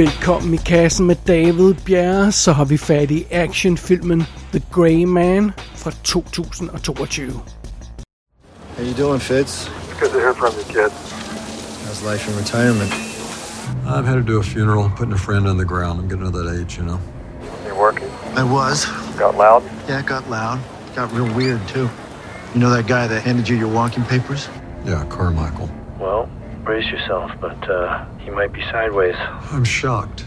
Velkommen i kassen med David Bjerre, så har vi fat i actionfilmen The Grey Man fra 2022. How you doing, Fitz? Good to hear from you, kid. How's life in retirement? I've had to do a funeral, putting a friend on the ground. I'm getting to that age, you know. You working? I was. Got loud? Yeah, it got loud. It got real weird, too. You know that guy that handed you your walking papers? Yeah, Carmichael. Well, brace yourself, but uh, he might be sideways. I'm shocked.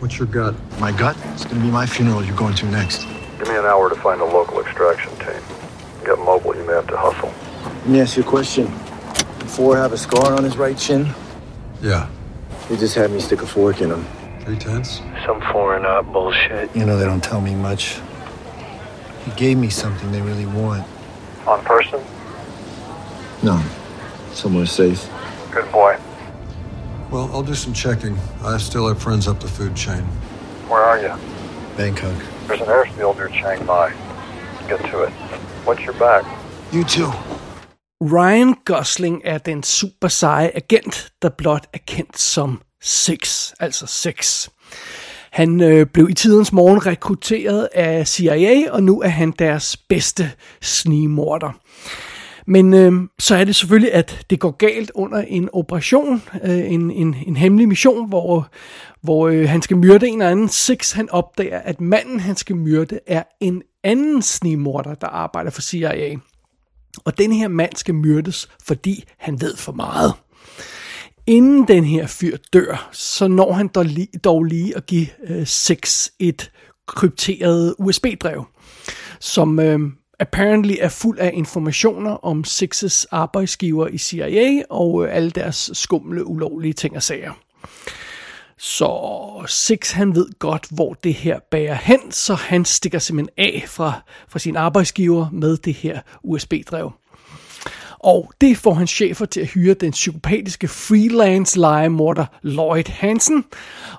What's your gut? My gut? It's gonna be my funeral you're going to next. Give me an hour to find a local extraction team. Get mobile, you may have to hustle. Let me ask you a question. Did Four have a scar on his right chin? Yeah. He just had me stick a fork in him. Three tenths? Some foreign art bullshit. You know they don't tell me much. He gave me something they really want. On person? No. Somewhere safe. Good boy. Well, I'll do some checking. I still have friends up the food chain. Where are you? Bangkok. There's an airfield near Chiang Mai. Get to it. What's your back? You too. Ryan Gosling er den super seje agent, der blot er kendt som Six, altså Six. Han øh, blev i tidens morgen rekrutteret af CIA, og nu er han deres bedste snigmorder. Men øh, så er det selvfølgelig, at det går galt under en operation, øh, en, en, en hemmelig mission, hvor, hvor øh, han skal myrde en eller anden. Six, han opdager, at manden, han skal myrde, er en anden snimorder, der arbejder for CIA. Og den her mand skal myrdes, fordi han ved for meget. Inden den her fyr dør, så når han dog lige, dog lige at give øh, Six et krypteret USB-drev, som øh, apparently er fuld af informationer om Sixes arbejdsgiver i CIA og øh, alle deres skumle, ulovlige ting og sager. Så Six han ved godt, hvor det her bærer hen, så han stikker simpelthen af fra, fra sin arbejdsgiver med det her USB-drev. Og det får hans chefer til at hyre den psykopatiske freelance legemorder Lloyd Hansen.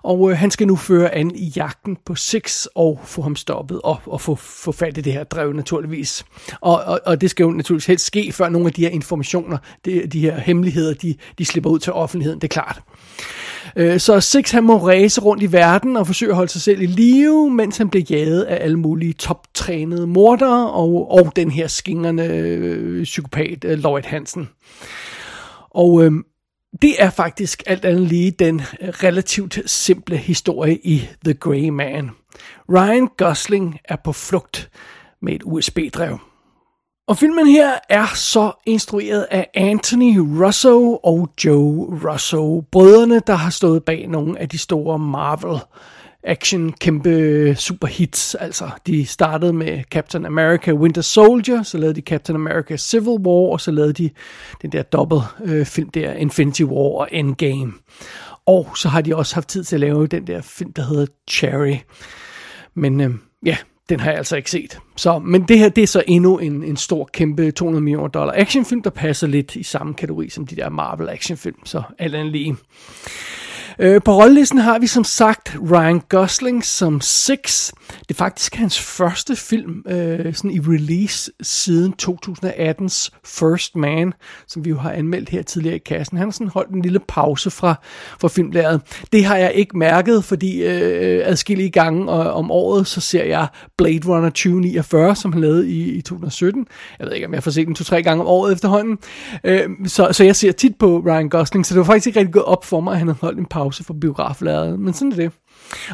Og øh, han skal nu føre an i jagten på Six og få ham stoppet og, og få, få fat i det her drev naturligvis. Og, og, og det skal jo naturligvis helst ske, før nogle af de her informationer, de, de her hemmeligheder, de, de slipper ud til offentligheden, det er klart. Øh, Så Six han må ræse rundt i verden og forsøge at holde sig selv i live, mens han bliver jaget af alle mulige toptrænede mordere og, og den her skingerne øh, psykopat øh, Lloyd Hansen. Og øh, det er faktisk alt andet lige den relativt simple historie i The Grey Man. Ryan Gosling er på flugt med et USB-drev. Og filmen her er så instrueret af Anthony Russo og Joe Russo, brødrene, der har stået bag nogle af de store Marvel action kæmpe superhits. Altså, de startede med Captain America Winter Soldier, så lavede de Captain America Civil War, og så lavede de den der dobbelt øh, film der, Infinity War og Endgame. Og så har de også haft tid til at lave den der film, der hedder Cherry. Men øh, ja, den har jeg altså ikke set. Så, men det her, det er så endnu en, en stor, kæmpe 200 millioner dollar actionfilm, der passer lidt i samme kategori som de der Marvel actionfilm, så alt andet lige. Øh, på rollelisten har vi som sagt Ryan Gosling som Six. Det er faktisk hans første film øh, sådan i release siden 2018's First Man, som vi jo har anmeldt her tidligere i kassen. Han har sådan holdt en lille pause fra, fra filmlæret. Det har jeg ikke mærket, fordi øh, adskillige gange og, om året, så ser jeg Blade Runner 2049, som han lavede i, i 2017. Jeg ved ikke, om jeg får set den to-tre gange om året efterhånden. Øh, så, så jeg ser tit på Ryan Gosling, så det var faktisk ikke rigtig gået op for mig, at han havde holdt en pause fra biograflæret. Men sådan er det.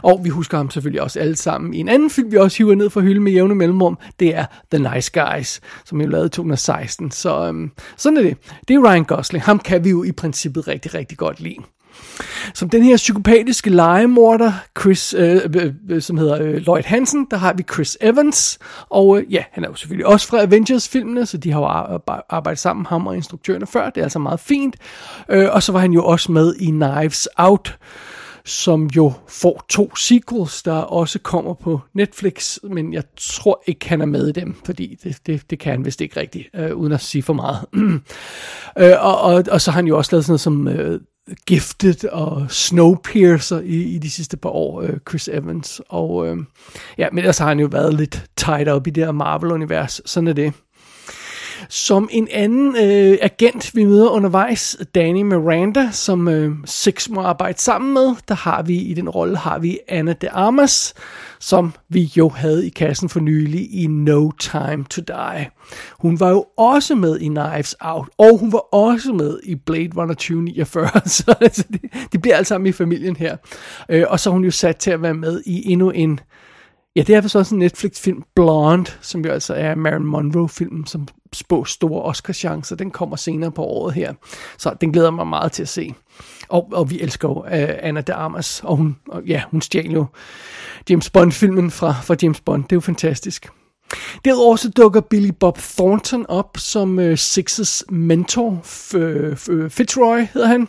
Og vi husker ham selvfølgelig også alle sammen i en anden film, vi også hiver ned fra hylden med jævne mellemrum. Det er The Nice Guys, som vi lavede i 2016. Så øhm, sådan er det. Det er Ryan Gosling. Ham kan vi jo i princippet rigtig, rigtig godt lide. Som den her psykopatiske legemorder, Chris, øh, øh, øh, som hedder øh, Lloyd Hansen, der har vi Chris Evans, og øh, ja, han er jo selvfølgelig også fra Avengers-filmene, så de har jo arbejdet sammen, ham og instruktørerne før, det er altså meget fint. Øh, og så var han jo også med i Knives Out, som jo får to sequels, der også kommer på Netflix, men jeg tror ikke, han er med i dem, fordi det, det, det kan han vist ikke rigtigt, øh, uden at sige for meget. øh, og, og, og så har han jo også lavet sådan noget som øh, Gifted og Snowpiercer i, i de sidste par år, øh, Chris Evans. Og øh, ja, men ellers har han jo været lidt tight op i det her Marvel-univers. Sådan er det. Som en anden øh, agent, vi møder undervejs, Danny Miranda, som øh, Six må arbejde sammen med, der har vi i den rolle, har vi Anna de Armas, som vi jo havde i kassen for nylig i No Time to Die. Hun var jo også med i Knives Out, og hun var også med i Blade Runner 2049, så altså, det, de bliver alle sammen i familien her. Øh, og så er hun jo sat til at være med i endnu en Ja, det er vist også en Netflix-film, Blonde, som jo altså er Marilyn Monroe-filmen, som spår store Oscar-chancer. Den kommer senere på året her. Så den glæder mig meget til at se. Og, og vi elsker jo uh, Anna de Armas, og hun, og, ja, hun stjal jo James Bond-filmen fra, fra James Bond. Det er jo fantastisk. Derudover så dukker Billy Bob Thornton op som øh, Sixes mentor, f- f- øh, Fitzroy hedder han,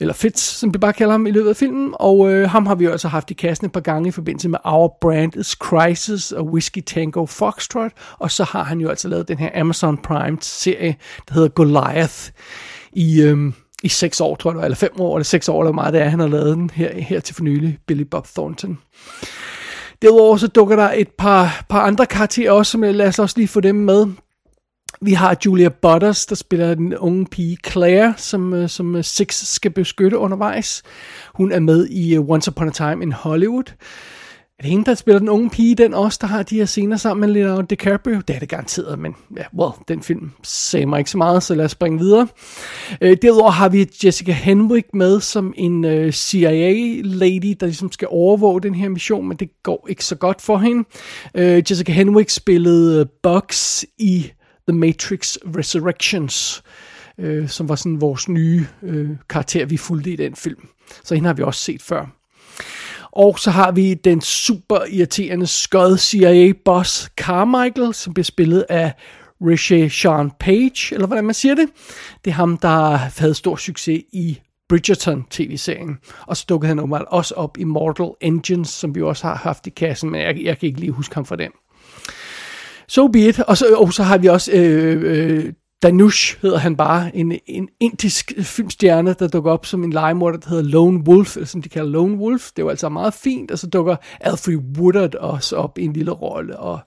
eller Fitz, som vi bare kalder ham i løbet af filmen, og øh, ham har vi jo altså haft i kassen et par gange i forbindelse med Our Brand is Crisis og Whiskey Tango Foxtrot, og så har han jo altså lavet den her Amazon Prime serie, der hedder Goliath, i, Øh, i seks år, tror jeg, eller fem år, eller seks år, eller meget det er, han har lavet den her, her til for nylig, Billy Bob Thornton. Derudover så dukker der et par, par andre karakterer også, som lad os også lige få dem med. Vi har Julia Butters, der spiller den unge pige Claire, som, øh, som øh, Six skal beskytte undervejs. Hun er med i øh, Once Upon a Time in Hollywood. Er det hende, der spiller den unge pige, den også, der har de her scener sammen med Leonardo DiCaprio? Det er det garanteret, men ja, well, den film sagde mig ikke så meget, så lad os springe videre. Øh, derudover har vi Jessica Henwick med som en øh, CIA-lady, der ligesom skal overvåge den her mission, men det går ikke så godt for hende. Øh, Jessica Henwick spillede øh, Bugs i The Matrix Resurrections, øh, som var sådan vores nye øh, karakter, vi fulgte i den film. Så hende har vi også set før. Og så har vi den super irriterende skød CIA-boss Carmichael, som bliver spillet af Rishi Sean Page, eller hvordan man siger det. Det er ham, der havde stor succes i Bridgerton-tv-serien. Og så dukkede han også op i Mortal Engines, som vi også har haft i kassen, men jeg, jeg kan ikke lige huske ham for den. So be it. Og så, og så har vi også øh, øh, Danush hedder han bare, en, en indisk filmstjerne, der dukker op som en legemorder, der hedder Lone Wolf, eller som de kalder Lone Wolf. Det var altså meget fint, og så dukker Alfred Woodard også op i en lille rolle, og,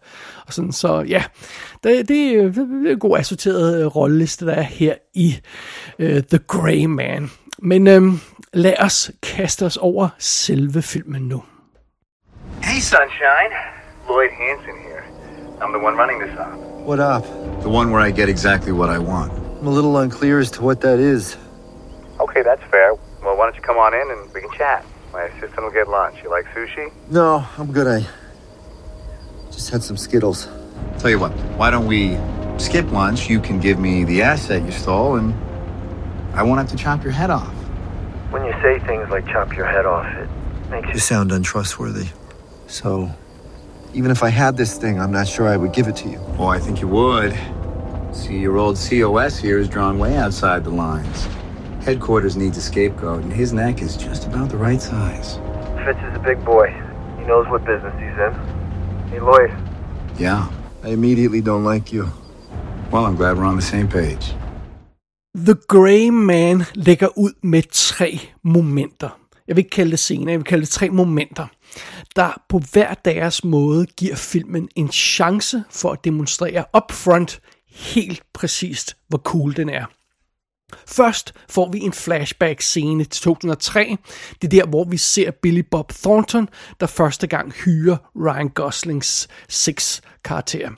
og sådan, så ja, det, det, er en god assorteret øh, rolleliste, der er her i uh, The Grey Man. Men um, lad os kaste os over selve filmen nu. Hey, sunshine. Lloyd Hansen here. I'm the one running this op. What up? The one where I get exactly what I want. I'm a little unclear as to what that is. Okay, that's fair. Well, why don't you come on in and we can chat? My assistant will get lunch. You like sushi? No, I'm good. I just had some Skittles. Tell you what, why don't we skip lunch? You can give me the asset you stole, and I won't have to chop your head off. When you say things like chop your head off, it makes You you... sound untrustworthy. So, even if I had this thing, I'm not sure I would give it to you. Oh, I think you would. See, your old COS here is drawn way outside the lines. Headquarters needs a scapegoat, and his neck is just about the right size. Fitz is a big boy. He knows what business he's in. Hey, Lloyd, Yeah. I immediately don't like you. Well, I'm glad we're on the same page. The Grey Man lægger ud med tre momenter. Jeg vil ikke kalde det scener, jeg vil kalde det tre momenter, der på hver deres måde giver filmen en chance for at demonstrere upfront helt præcist, hvor cool den er. Først får vi en flashback-scene til 2003. Det er der, hvor vi ser Billy Bob Thornton, der første gang hyrer Ryan Goslings 6 karakter.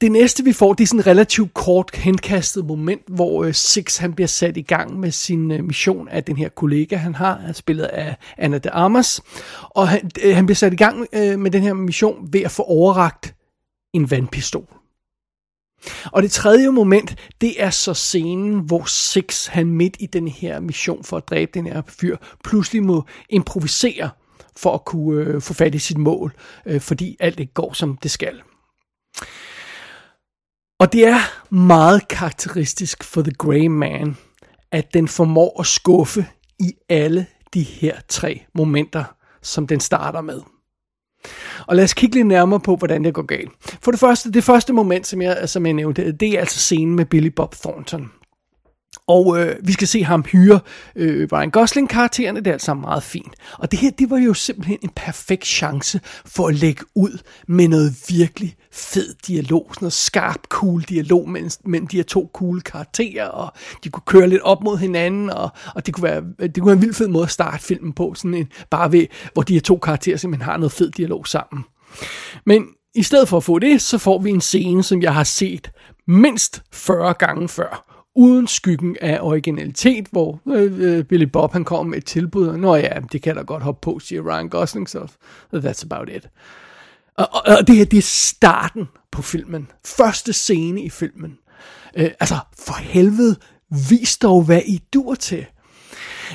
Det næste, vi får, det er sådan en relativt kort henkastet moment, hvor øh, Six han bliver sat i gang med sin øh, mission af den her kollega, han har, han er spillet af Anna de Armas. Og han, øh, han bliver sat i gang øh, med den her mission ved at få overragt en vandpistol. Og det tredje moment, det er så scenen, hvor Six, han midt i den her mission for at dræbe den her fyr, pludselig må improvisere for at kunne øh, få fat i sit mål, øh, fordi alt ikke går, som det skal. Og det er meget karakteristisk for The Grey Man, at den formår at skuffe i alle de her tre momenter, som den starter med. Og lad os kigge lidt nærmere på, hvordan det går galt. For det første, det første moment, som jeg, som jeg nævnte, det er altså scenen med Billy Bob Thornton. Og øh, vi skal se ham hyre øh, Ryan Gosling-karaktererne, det er alt sammen meget fint. Og det her, det var jo simpelthen en perfekt chance for at lægge ud med noget virkelig fed dialog, sådan noget skarp, cool dialog mellem, mellem de her to cool karakterer, og de kunne køre lidt op mod hinanden, og, og det, kunne være, det kunne være en vild fed måde at starte filmen på, sådan en, bare ved, hvor de her to karakterer simpelthen har noget fed dialog sammen. Men i stedet for at få det, så får vi en scene, som jeg har set mindst 40 gange før uden skyggen af originalitet, hvor øh, øh, Billy Bob han kom med et tilbud, og nå ja, det kan da godt hoppe på, siger Ryan Gosling, så that's about it. Og, og, og det her, det er starten på filmen. Første scene i filmen. Øh, altså, for helvede, vis dog, hvad I dur til.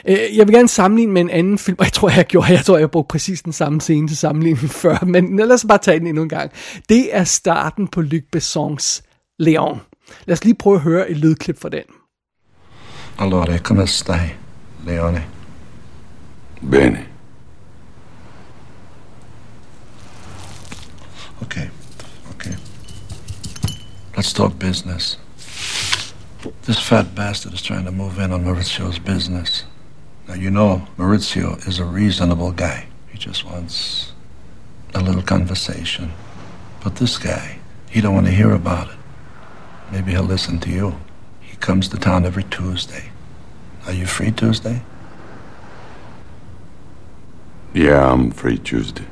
Øh, jeg vil gerne sammenligne med en anden film, og jeg tror, jeg gjorde, jeg tror, jeg brugte præcis den samme scene til sammenligning før, men lad os bare tage den endnu en gang. Det er starten på Luc Bessons Leon. Lad os lige prøve at høre et lydklip fra den. Allora, er come stai, er Leone? Bene. Okay, okay. Let's talk business. This fat bastard is trying to move in on Maurizio's business. Now, you know Maurizio is a reasonable guy. He just wants a little conversation. But this guy, he don't want to hear about it. Maybe he'll listen to you. He comes to town every Tuesday. Are you free Tuesday? Yeah, I'm free Tuesday.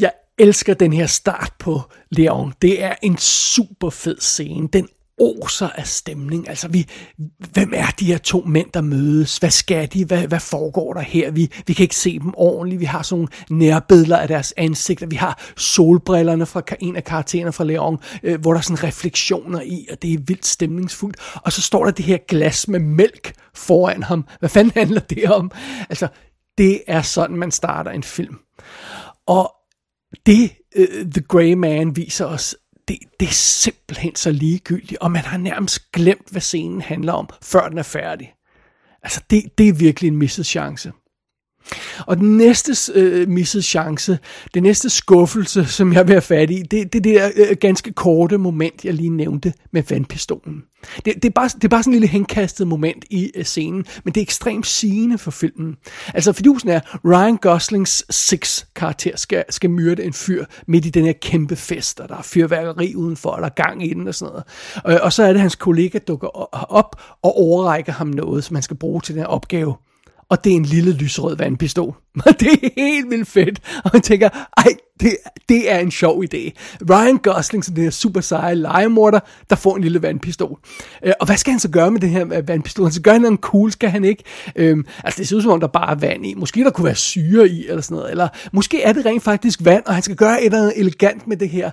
Jeg elsker den her start på Leon. Det er en super fed scene. Den oser af stemning. Altså, vi, hvem er de her to mænd, der mødes? Hvad skal de? Hvad, hvad foregår der her? Vi, vi kan ikke se dem ordentligt. Vi har sådan nogle nærbilleder af deres ansigter. Vi har solbrillerne fra en af karaktererne fra Leon, øh, hvor der er sådan refleksioner i, og det er vildt stemningsfuldt. Og så står der det her glas med mælk foran ham. Hvad fanden handler det om? Altså, det er sådan, man starter en film. Og det, øh, The Grey Man viser os, det, det er simpelthen så ligegyldigt, og man har nærmest glemt, hvad scenen handler om, før den er færdig. Altså, det, det er virkelig en misset chance. Og den næste øh, missede chance, den næste skuffelse, som jeg vil have fat i, det er det der øh, ganske korte moment, jeg lige nævnte med vandpistolen. Det, det, er bare, det er bare sådan en lille henkastet moment i øh, scenen, men det er ekstremt sigende for filmen. Altså, fidusen er, Ryan Goslings Six-karakter skal, skal myrde en fyr midt i den her kæmpe fest, og der er fyrværkeri udenfor, og der er gang i den og sådan noget. Og, og så er det, hans kollega dukker op og overrækker ham noget, som han skal bruge til den her opgave og det er en lille lysrød vandpistol. det er helt vildt fedt. Og man tænker, ej, det, det er en sjov idé. Ryan Gosling, som den her super seje legemorder, der får en lille vandpistol. Øh, og hvad skal han så gøre med den her øh, vandpistol? Han skal gøre noget cool, skal han ikke? Øhm, altså, det ser ud som om, der bare er vand i. Måske der kunne være syre i, eller sådan noget. Eller måske er det rent faktisk vand, og han skal gøre et eller andet elegant med det her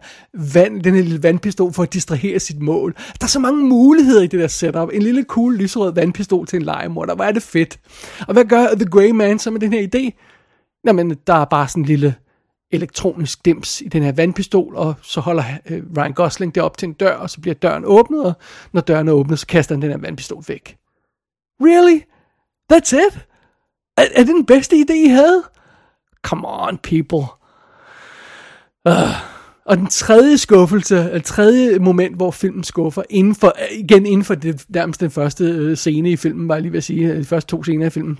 vand, den her lille vandpistol, for at distrahere sit mål. Der er så mange muligheder i det der setup. En lille cool lysrød vandpistol til en legemorder. Hvor er det fedt. Og hvad gør The Grey Man så med den her idé? Jamen, der er bare sådan en lille elektronisk dims i den her vandpistol, og så holder øh, Ryan Gosling det op til en dør, og så bliver døren åbnet, og når døren er åbnet, så kaster han den her vandpistol væk. Really? That's it? Er, er det den bedste idé, I havde? Come on, people. Uh. Og den tredje skuffelse, eller tredje moment, hvor filmen skuffer, inden for, igen inden for det, nærmest den første øh, scene i filmen, var jeg lige ved at sige, de første to scener i filmen,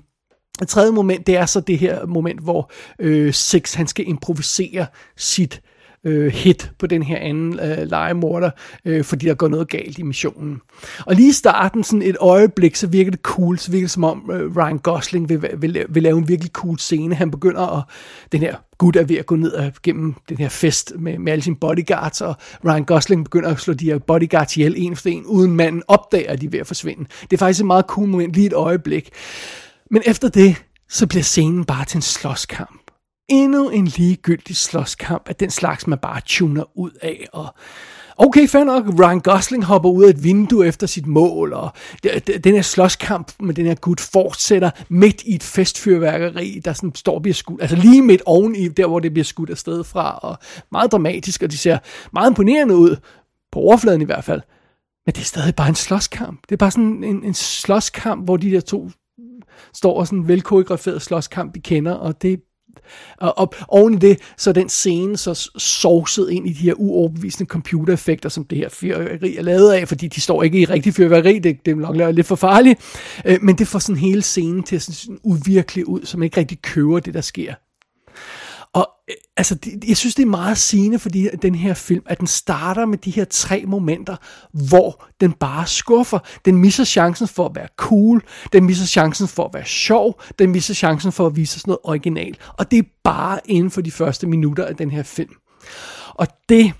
et tredje moment, det er så det her moment, hvor øh, Six, han skal improvisere sit øh, hit på den her anden øh, legemorder, øh, fordi der går noget galt i missionen. Og lige i starten, sådan et øjeblik, så virker det cool, så virker det som om øh, Ryan Gosling vil, vil, vil lave en virkelig cool scene. Han begynder at, den her gut er ved at gå ned og gennem den her fest med, med alle sine bodyguards, og Ryan Gosling begynder at slå de her bodyguards ihjel en for en, uden manden opdager, at de er ved at forsvinde. Det er faktisk et meget cool moment, lige et øjeblik. Men efter det, så bliver scenen bare til en slåskamp. Endnu en ligegyldig slåskamp af den slags, man bare tuner ud af. Og okay, fair nok, Ryan Gosling hopper ud af et vindue efter sit mål, og den her slåskamp med den her gut fortsætter midt i et festfyrværkeri, der sådan står og bliver skudt, altså lige midt oveni, der hvor det bliver skudt afsted fra, og meget dramatisk, og de ser meget imponerende ud, på overfladen i hvert fald. Men det er stadig bare en slåskamp. Det er bare sådan en, en slåskamp, hvor de der to står og sådan en velkoreograferet slåskamp, vi kender, og det, og, og oven i det, så er den scene så sovset ind i de her uoverbevisende computereffekter, som det her fyrværkeri er lavet af, fordi de står ikke i rigtig fyrværkeri, det, det er nok lidt for farligt, øh, men det får sådan hele scenen til at se sådan uvirkelig ud, som ikke rigtig køber det, der sker. Og øh, altså, det, jeg synes, det er meget sigende for de, den her film, at den starter med de her tre momenter, hvor den bare skuffer. Den misser chancen for at være cool, den misser chancen for at være sjov, den misser chancen for at vise sådan noget original. Og det er bare inden for de første minutter af den her film. Og det,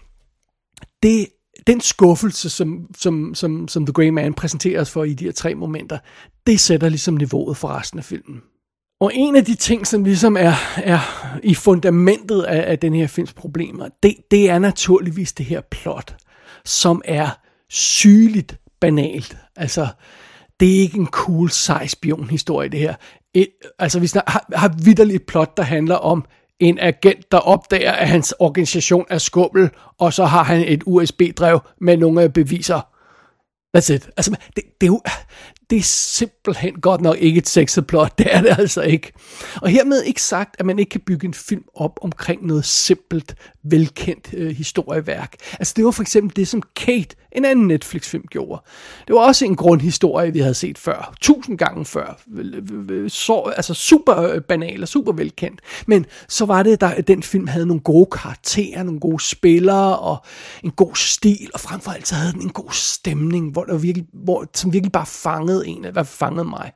det den skuffelse, som, som, som, som The Grey Man præsenterer os for i de her tre momenter, det sætter ligesom niveauet for resten af filmen. Og en af de ting, som ligesom er, er i fundamentet af, af den her films problemer, det, det er naturligvis det her plot, som er sygeligt banalt. Altså, det er ikke en cool, sej spionhistorie, det her. Et, altså, vi har, har vidderligt plot, der handler om en agent, der opdager, at hans organisation er skummel, og så har han et USB-drev med nogle beviser. That's it. Altså, det, det, er jo, det er simpelthen godt nok ikke et sexet plot, det er det altså ikke. Og hermed ikke sagt, at man ikke kan bygge en film op omkring noget simpelt, velkendt øh, historieværk. Altså det var for eksempel det, som Kate, en anden Netflix-film, gjorde. Det var også en grundhistorie, vi havde set før, tusind gange før. Øh, øh, øh, så, altså super banal og super velkendt. Men så var det, at den film havde nogle gode karakterer, nogle gode spillere og en god stil, og frem for alt så havde den en god stemning, hvor der virkelig, hvor, som virkelig bare fangede fangede en, hvad fangede mig.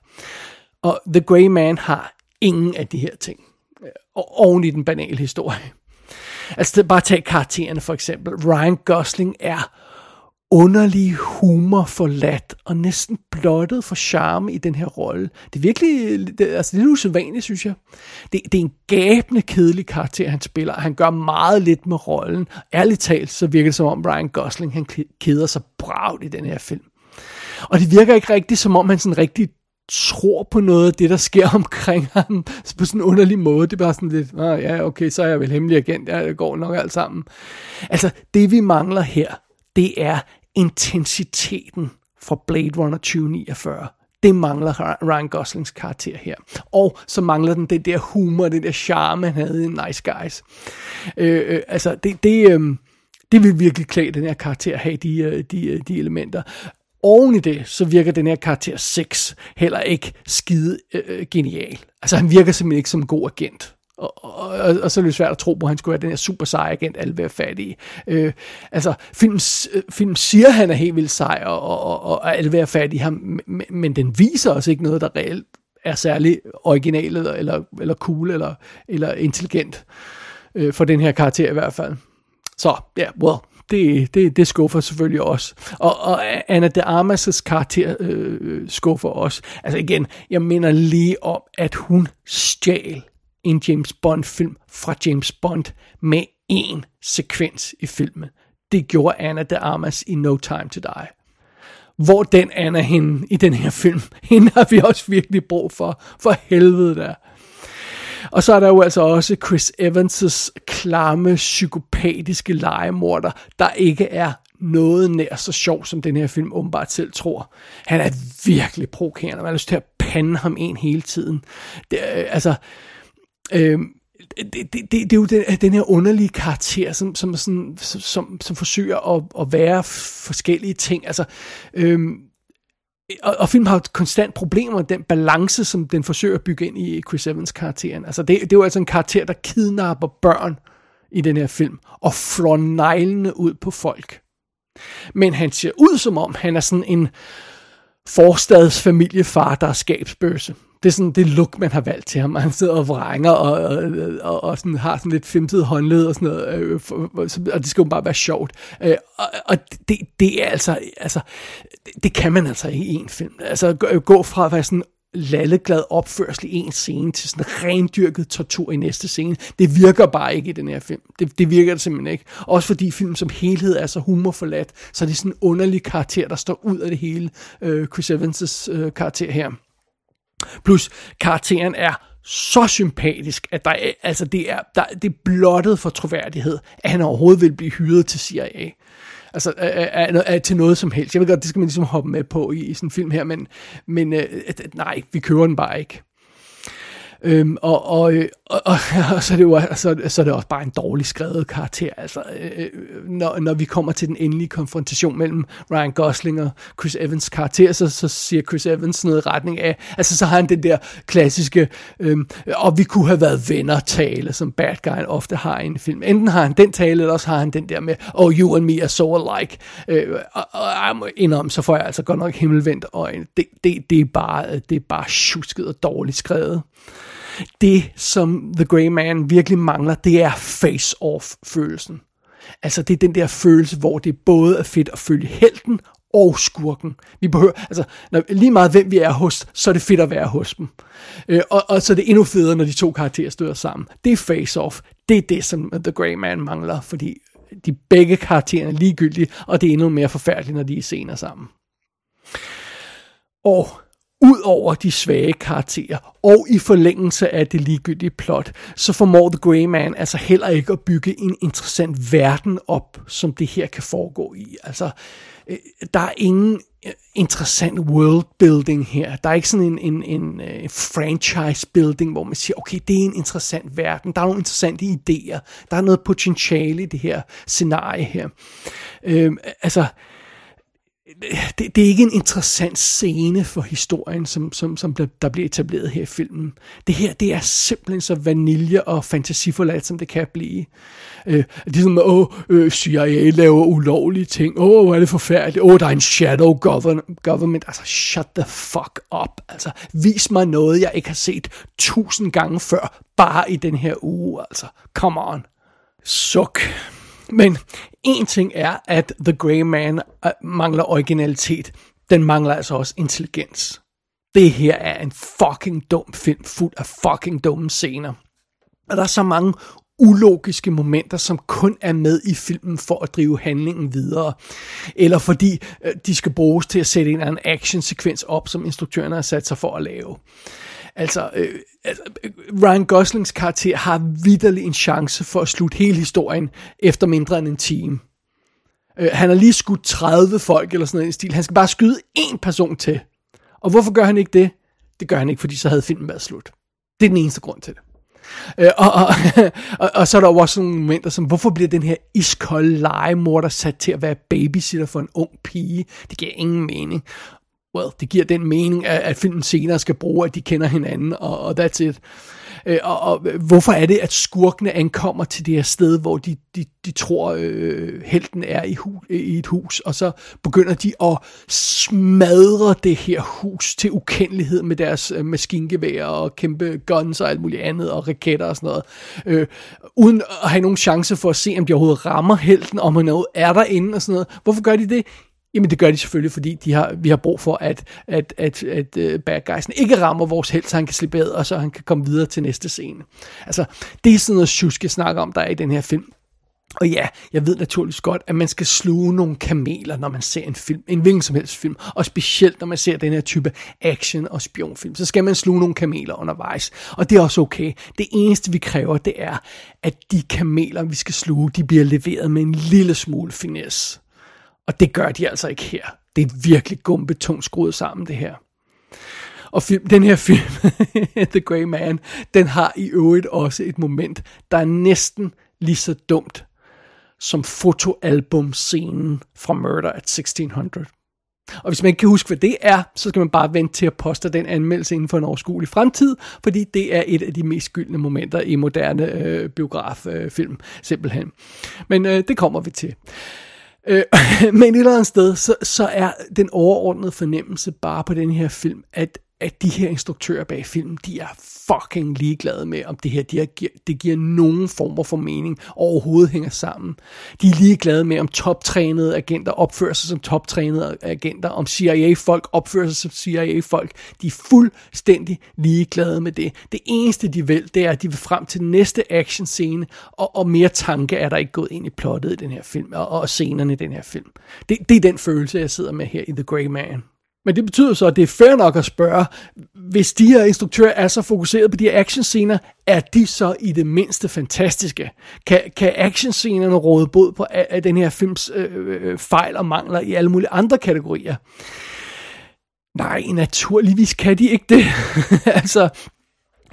Og The Grey Man har ingen af de her ting. Øh, og oven i den banale historie. Altså bare tag karaktererne for eksempel. Ryan Gosling er underlig humor forladt og næsten blottet for charme i den her rolle. Det er virkelig, det, altså det er usædvanligt, synes jeg. Det, det er en gabende kedelig karakter, han spiller, han gør meget lidt med rollen. Ærligt talt, så virker det som om Ryan Gosling, han keder sig bragt i den her film. Og det virker ikke rigtigt, som om han sådan rigtig tror på noget af det, der sker omkring ham, på sådan en underlig måde. Det er bare sådan lidt, ah, ja, okay, så er jeg vel hemmelig agent, ja, det går nok alt sammen. Altså, det vi mangler her, det er intensiteten fra Blade Runner 2049. Det mangler Ryan Goslings karakter her. Og så mangler den det der humor, det der charme, han havde i Nice Guys. Øh, øh, altså, det, det, øh, det vil virkelig klæde den her karakter at have de, øh, de, øh, de elementer. Oven i det, så virker den her karakter 6 heller ikke skide øh, øh, genial. Altså han virker simpelthen ikke som en god agent. Og, og, og, og så er det svært at tro på, at han skulle være den her super sej agent, alle være fattige. Øh, altså, film, øh, film siger, at han er helt vildt sej, og, og, og, og alle være fattige, ham, men, men den viser også ikke noget, der reelt er særlig original, eller, eller, eller cool, eller, eller intelligent, øh, for den her karakter i hvert fald. Så, ja, yeah, well, det, det, det skuffer selvfølgelig også. Og, og Anna de Armas' karakter øh, skuffer også. Altså igen, jeg minder lige om, at hun stjal en James Bond-film fra James Bond med en sekvens i filmen. Det gjorde Anna de Armas i No Time to Die. Hvor den Anna hende i den her film, hende har vi også virkelig brug for. For helvede der. Og så er der jo altså også Chris Evans' klamme, psykopatiske legemorder, der ikke er noget nær så sjov, som den her film åbenbart selv tror. Han er virkelig provokerende, man har lyst til at pande ham en hele tiden. Det, øh, altså, øh, det, det, det, det er jo den, den her underlige karakter, som, som, sådan, som, som forsøger at, at være forskellige ting. Altså, øh, og, og filmen har konstant problemer med den balance, som den forsøger at bygge ind i Chris Evans karakteren. Altså det, det er jo altså en karakter, der kidnapper børn i den her film, og flår neglene ud på folk. Men han ser ud som om, han er sådan en forstadsfamiliefar, der er skabsbøse det er sådan det look, man har valgt til ham. Han sidder og vrænger og, og, og, og sådan, har sådan lidt femtet håndled og sådan noget, øh, for, og det skal jo bare være sjovt. Øh, og og det, det er altså, altså det, det kan man altså ikke i en film. Altså gå fra at være sådan lalleglad opførsel i en scene til sådan rendyrket tortur i næste scene. Det virker bare ikke i den her film. Det, det virker det simpelthen ikke. Også fordi filmen som helhed er så humorforladt, så det er sådan en underlig karakter, der står ud af det hele. Øh, Chris Evans' øh, karakter her. Plus, karakteren er så sympatisk, at der er, altså det, er, der, det er blottet for troværdighed, at han overhovedet vil blive hyret til CIA. Altså er, er, er til noget som helst. Jeg ved godt, det skal man ligesom hoppe med på i, i sådan en film her, men, men øh, nej, vi kører den bare ikke. Øhm, og, og, øh, og, og, og så, er det jo, så, så er det også bare en dårlig skrevet karakter. Altså, øh, øh, når, når vi kommer til den endelige konfrontation mellem Ryan Gosling og Chris Evans karakter, så, så siger Chris Evans noget i retning af, altså så har han den der klassiske, øh, og vi kunne have været venner tale, som bad guy ofte har i en film. Enten har han den tale, eller også har han den der med, oh, you and me are so alike. Øh, og, og jeg må indrømme, så får jeg altså godt nok himmelvendt øjne. Det, det, det, er bare, det er bare tjusket og dårligt skrevet det, som The Grey Man virkelig mangler, det er face-off-følelsen. Altså det er den der følelse, hvor det både er fedt at følge helten og skurken. Vi behøver, altså, når, lige meget hvem vi er hos, så er det fedt at være hos dem. Øh, og, og så er det endnu federe, når de to karakterer støder sammen. Det er face-off. Det er det, som The Grey Man mangler, fordi de begge karakterer er ligegyldige, og det er endnu mere forfærdeligt, når de er scener sammen. Og ud over de svage karakterer, og i forlængelse af det ligegyldige plot, så formår The Grey Man altså heller ikke at bygge en interessant verden op, som det her kan foregå i. Altså, øh, der er ingen øh, interessant world building her. Der er ikke sådan en, en, en, en franchise building, hvor man siger, okay, det er en interessant verden. Der er nogle interessante idéer. Der er noget potentiale i det her scenarie her. Øh, altså, det, det er ikke en interessant scene for historien, som, som, som der, der bliver etableret her i filmen. Det her, det er simpelthen så vanilje og fantasiforladt, som det kan blive. Øh, det er sådan, åh, øh, CIA laver ulovlige ting. Åh, hvor er det forfærdeligt. Åh, der er en shadow government. Altså, shut the fuck up. Altså, vis mig noget, jeg ikke har set tusind gange før, bare i den her uge. Altså, come on. Suk. Men en ting er, at The Grey Man øh, mangler originalitet. Den mangler altså også intelligens. Det her er en fucking dum film, fuld af fucking dumme scener. Og der er så mange ulogiske momenter, som kun er med i filmen for at drive handlingen videre. Eller fordi øh, de skal bruges til at sætte en eller anden actionsekvens op, som instruktørerne har sat sig for at lave. Altså, øh, altså, øh, Ryan Goslings karakter har vidderlig en chance for at slutte hele historien efter mindre end en time. Øh, han har lige skudt 30 folk eller sådan noget i stil. Han skal bare skyde én person til. Og hvorfor gør han ikke det? Det gør han ikke, fordi så havde filmen været slut. Det er den eneste grund til det. Øh, og, og, og, og så er der jo også nogle momenter som, hvorfor bliver den her iskolde legemorder sat til at være babysitter for en ung pige? Det giver ingen mening well, det giver den mening, at, at filmen senere skal bruge, at de kender hinanden, og, og that's it. Øh, og, og hvorfor er det, at skurkene ankommer til det her sted, hvor de, de, de tror, øh, helten er i, hu, i et hus, og så begynder de at smadre det her hus til ukendelighed med deres øh, maskingevær og kæmpe guns og alt muligt andet, og raketter og sådan noget, øh, uden at have nogen chance for at se, om de overhovedet rammer helten, om han er derinde og sådan noget. Hvorfor gør de det? Jamen det gør de selvfølgelig, fordi de har, vi har brug for, at, at, at, at uh, bad guysen ikke rammer vores held, så han kan slippe ad, og så han kan komme videre til næste scene. Altså, det er sådan noget Shuske snakker om, der er i den her film. Og ja, jeg ved naturligvis godt, at man skal sluge nogle kameler, når man ser en film, en hvilken som helst film, og specielt når man ser den her type action- og spionfilm, så skal man sluge nogle kameler undervejs, og det er også okay. Det eneste vi kræver, det er, at de kameler, vi skal sluge, de bliver leveret med en lille smule finesse. Og det gør de altså ikke her. Det er virkelig gumbetungt skruet sammen, det her. Og film, den her film, The Grey Man, den har i øvrigt også et moment, der er næsten lige så dumt som fotoalbumscenen fra Murder at 1600. Og hvis man ikke kan huske, hvad det er, så skal man bare vente til at poste den anmeldelse inden for en overskuelig fremtid, fordi det er et af de mest gyldne momenter i moderne øh, biograffilm, øh, simpelthen. Men øh, det kommer vi til. Øh, Øh, men et eller andet sted, så, så er den overordnede fornemmelse bare på den her film, at at de her instruktører bag filmen, de er fucking ligeglade med, om det her de her, det giver nogen former for mening overhovedet hænger sammen. De er ligeglade med, om toptrænede agenter opfører sig som toptrænede agenter, om CIA-folk opfører sig som CIA-folk. De er fuldstændig ligeglade med det. Det eneste, de vil, det er, at de vil frem til næste action-scene, og, og mere tanke er der ikke gået ind i plottet i den her film, og, og scenerne i den her film. Det, det er den følelse, jeg sidder med her i The Grey Man. Men det betyder så, at det er fair nok at spørge, hvis de her instruktører er så fokuseret på de her actionscener, er de så i det mindste fantastiske? Kan, kan actionscenerne råde bod på af, den her films øh, øh, fejl og mangler i alle mulige andre kategorier? Nej, naturligvis kan de ikke det. altså,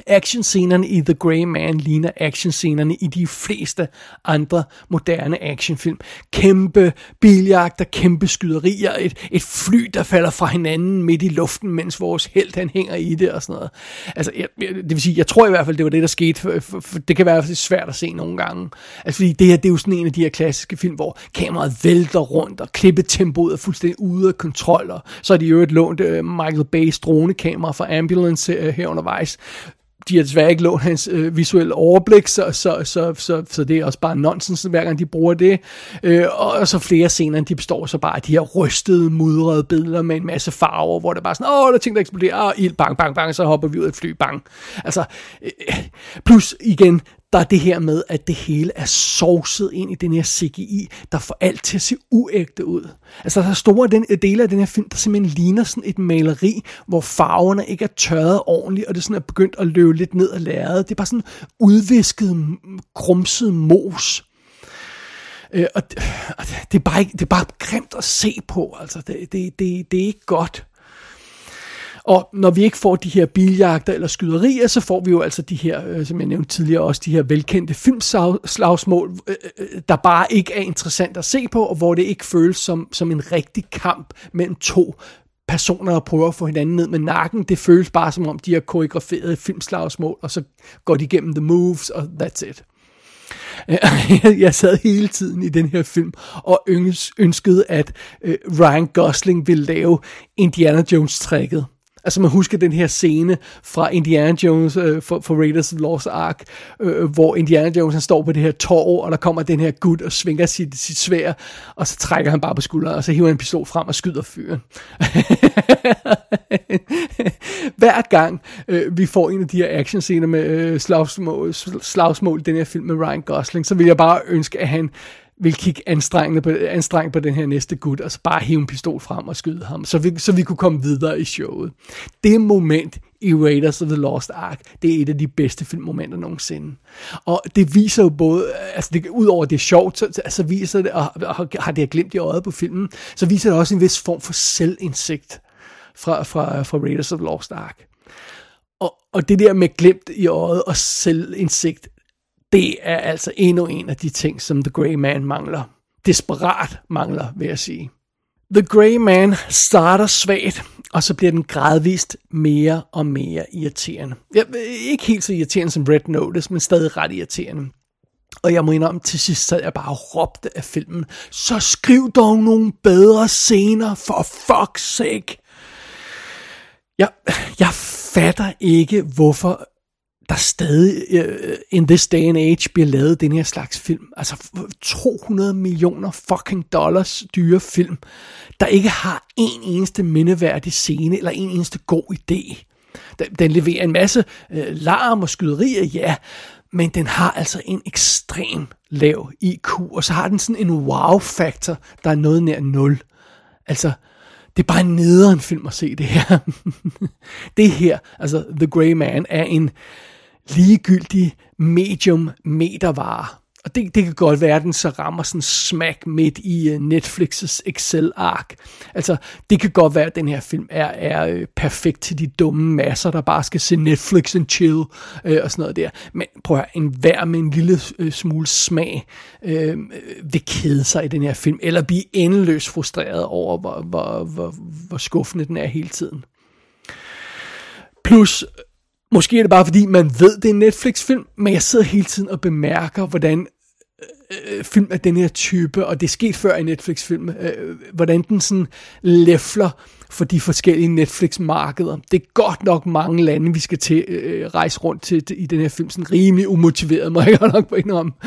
Actionscenerne i The Grey Man ligner actionscenerne i de fleste andre moderne actionfilm. Kæmpe biljagter, kæmpe skyderier, et, et fly, der falder fra hinanden midt i luften, mens vores held han hænger i det og sådan noget. Altså, jeg, det vil sige, jeg tror i hvert fald, det var det, der skete, for, for, for det kan være svært at se nogle gange. Altså, fordi det her, det er jo sådan en af de her klassiske film, hvor kameraet vælter rundt, og klippetempoet er fuldstændig ude af kontrol, og så er de jo et lånt uh, Michael Bay's dronekamera fra Ambulance uh, her undervejs, de har desværre ikke lånt hans øh, visuelle overblik, så, så, så, så, så det er også bare nonsens, hver gang de bruger det. Øh, og så flere scener, de består så bare af de her rystede, mudrede billeder med en masse farver, hvor det bare sådan, åh, der er ting, der eksploderer, og ild, bang, bang, bang, så hopper vi ud af et fly, bang. Altså, øh, plus igen, der er det her med, at det hele er sovset ind i den her CGI, der får alt til at se uægte ud. Altså, der er store den, øh, dele af den her film, der simpelthen ligner sådan et maleri, hvor farverne ikke er tørret ordentligt, og det sådan er begyndt at løbe lidt ned ad lærredet. Det er bare sådan udvisket, krumset mos. Øh, og, det, og det, er bare ikke, det er bare grimt at se på, altså. Det, det, det, det er ikke godt. Og når vi ikke får de her biljagter eller skyderier, så får vi jo altså de her, øh, som jeg nævnte tidligere, også de her velkendte filmslagsmål, øh, øh, der bare ikke er interessant at se på, og hvor det ikke føles som, som en rigtig kamp mellem to personer, der prøver at få hinanden ned med nakken. Det føles bare som om, de har koreograferet filmslagsmål, og så går de igennem the moves, og that's it. Jeg sad hele tiden i den her film og ønskede, at øh, Ryan Gosling ville lave Indiana Jones-trækket. Altså man husker den her scene fra Indiana Jones øh, for, for Raiders of the Lost Ark, øh, hvor Indiana Jones han står på det her torv, og der kommer den her gut og svinger sit, sit svær, og så trækker han bare på skulderen, og så hiver han en pistol frem og skyder fyren. Hver gang øh, vi får en af de her actionscener med øh, slagsmål, slagsmål i den her film med Ryan Gosling, så vil jeg bare ønske, at han vil kigge anstrengende på, anstrengt på den her næste gut, og så bare hive en pistol frem og skyde ham, så vi, så vi kunne komme videre i showet. Det moment i Raiders of the Lost Ark, det er et af de bedste filmmomenter nogensinde. Og det viser jo både, altså det, udover det er sjovt, så altså viser det, og, og har det glemt i øjet på filmen, så viser det også en vis form for selvindsigt fra, fra, fra Raiders of the Lost Ark. Og, og det der med glemt i øjet og selvindsigt, det er altså endnu en af de ting, som The Grey Man mangler. Desperat mangler, vil jeg sige. The Grey Man starter svagt, og så bliver den gradvist mere og mere irriterende. Jeg, ikke helt så irriterende som Red Notice, men stadig ret irriterende. Og jeg må indrømme, til sidst sad jeg bare og råbte af filmen, så skriv dog nogle bedre scener, for fuck's sake. Jeg, jeg fatter ikke, hvorfor der stadig uh, in this day and age bliver lavet den her slags film. Altså 200 millioner fucking dollars dyre film, der ikke har en eneste mindeværdig scene eller en eneste god idé. Den, den leverer en masse uh, larm og skyderier, ja, men den har altså en ekstrem lav IQ, og så har den sådan en wow-faktor, der er noget nær nul. Altså, det er bare en nederen film at se det her. det her, altså The Grey Man, er en ligegyldig medium metervare. Og det, det kan godt være, at den så rammer sådan smack midt i uh, Netflix's Excel-ark. Altså, det kan godt være, at den her film er, er øh, perfekt til de dumme masser, der bare skal se Netflix and chill øh, og sådan noget der. Men prøv at høre, en hver med en lille øh, smule smag øh, vil kede sig i den her film, eller blive endeløst frustreret over, hvor, hvor, hvor, hvor skuffende den er hele tiden. Plus, Måske er det bare fordi, man ved, det er en Netflix-film, men jeg sidder hele tiden og bemærker, hvordan øh, film af den her type, og det er sket før i Netflix-film, øh, hvordan den sådan læfler for de forskellige Netflix-markeder. Det er godt nok mange lande, vi skal til øh, øh rejse rundt til, til i den her film, sådan rimelig umotiveret, må jeg godt nok indrømme.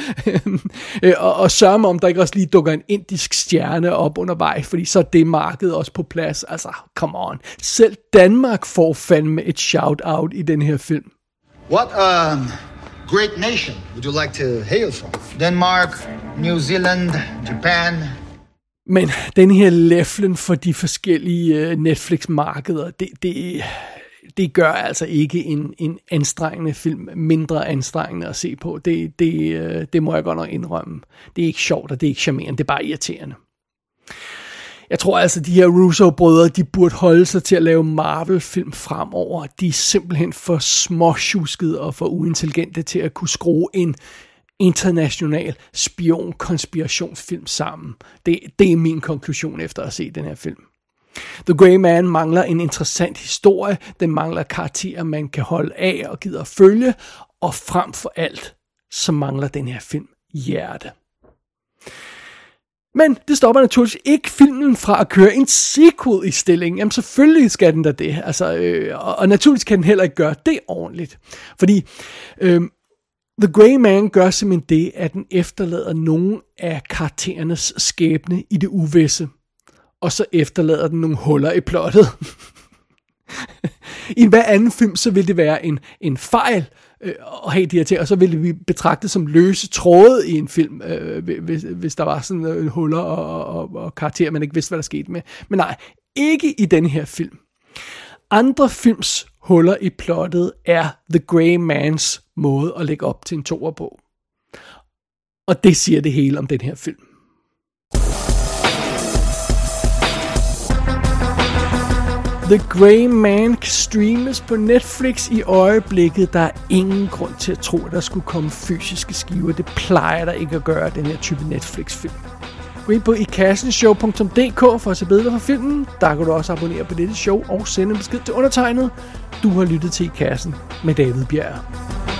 Øh, og, og sørge mig, om der ikke også lige dukker en indisk stjerne op undervejs, fordi så er det marked også på plads. Altså, come on. Selv Danmark får fandme et shout-out i den her film. What um, great nation would you like to hail from? Denmark, New Zealand, Japan, men den her leflen for de forskellige øh, Netflix-markeder, det, det, det gør altså ikke en, en anstrengende film mindre anstrengende at se på. Det, det, øh, det må jeg godt nok indrømme. Det er ikke sjovt, og det er ikke charmerende, det er bare irriterende. Jeg tror altså, de her Russo-brødre, de burde holde sig til at lave Marvel-film fremover. De er simpelthen for småsjuskede og for uintelligente til at kunne skrue en international spion-konspirationsfilm sammen. Det, det er min konklusion efter at se den her film. The Grey Man mangler en interessant historie, den mangler karakterer, man kan holde af og gider at følge, og frem for alt, så mangler den her film hjerte. Men det stopper naturligvis ikke filmen fra at køre en sequel i stilling. Jamen selvfølgelig skal den da det. Altså, øh, og, og naturligvis kan den heller ikke gøre det ordentligt. Fordi øh, The Grey Man gør simpelthen det, at den efterlader nogle af karakterernes skæbne i det uvisse. Og så efterlader den nogle huller i plottet. I hver anden film, så vil det være en, en fejl, øh, at have de her ting, og så ville vi betragte det som løse tråde i en film, øh, hvis, hvis der var sådan øh, huller og, og, og karakterer, man ikke vidste, hvad der skete med. Men nej, ikke i den her film. Andre films huller i plottet er The Grey Mans måde at lægge op til en toer på. Og det siger det hele om den her film. The Grey Man kan streames på Netflix i øjeblikket. Der er ingen grund til at tro, at der skulle komme fysiske skiver. Det plejer der ikke at gøre, den her type Netflix-film. Gå ind på ikassenshow.dk for at se billeder fra filmen. Der kan du også abonnere på dette show og sende en besked til undertegnet. Du har lyttet til I Kassen med David Bjerg.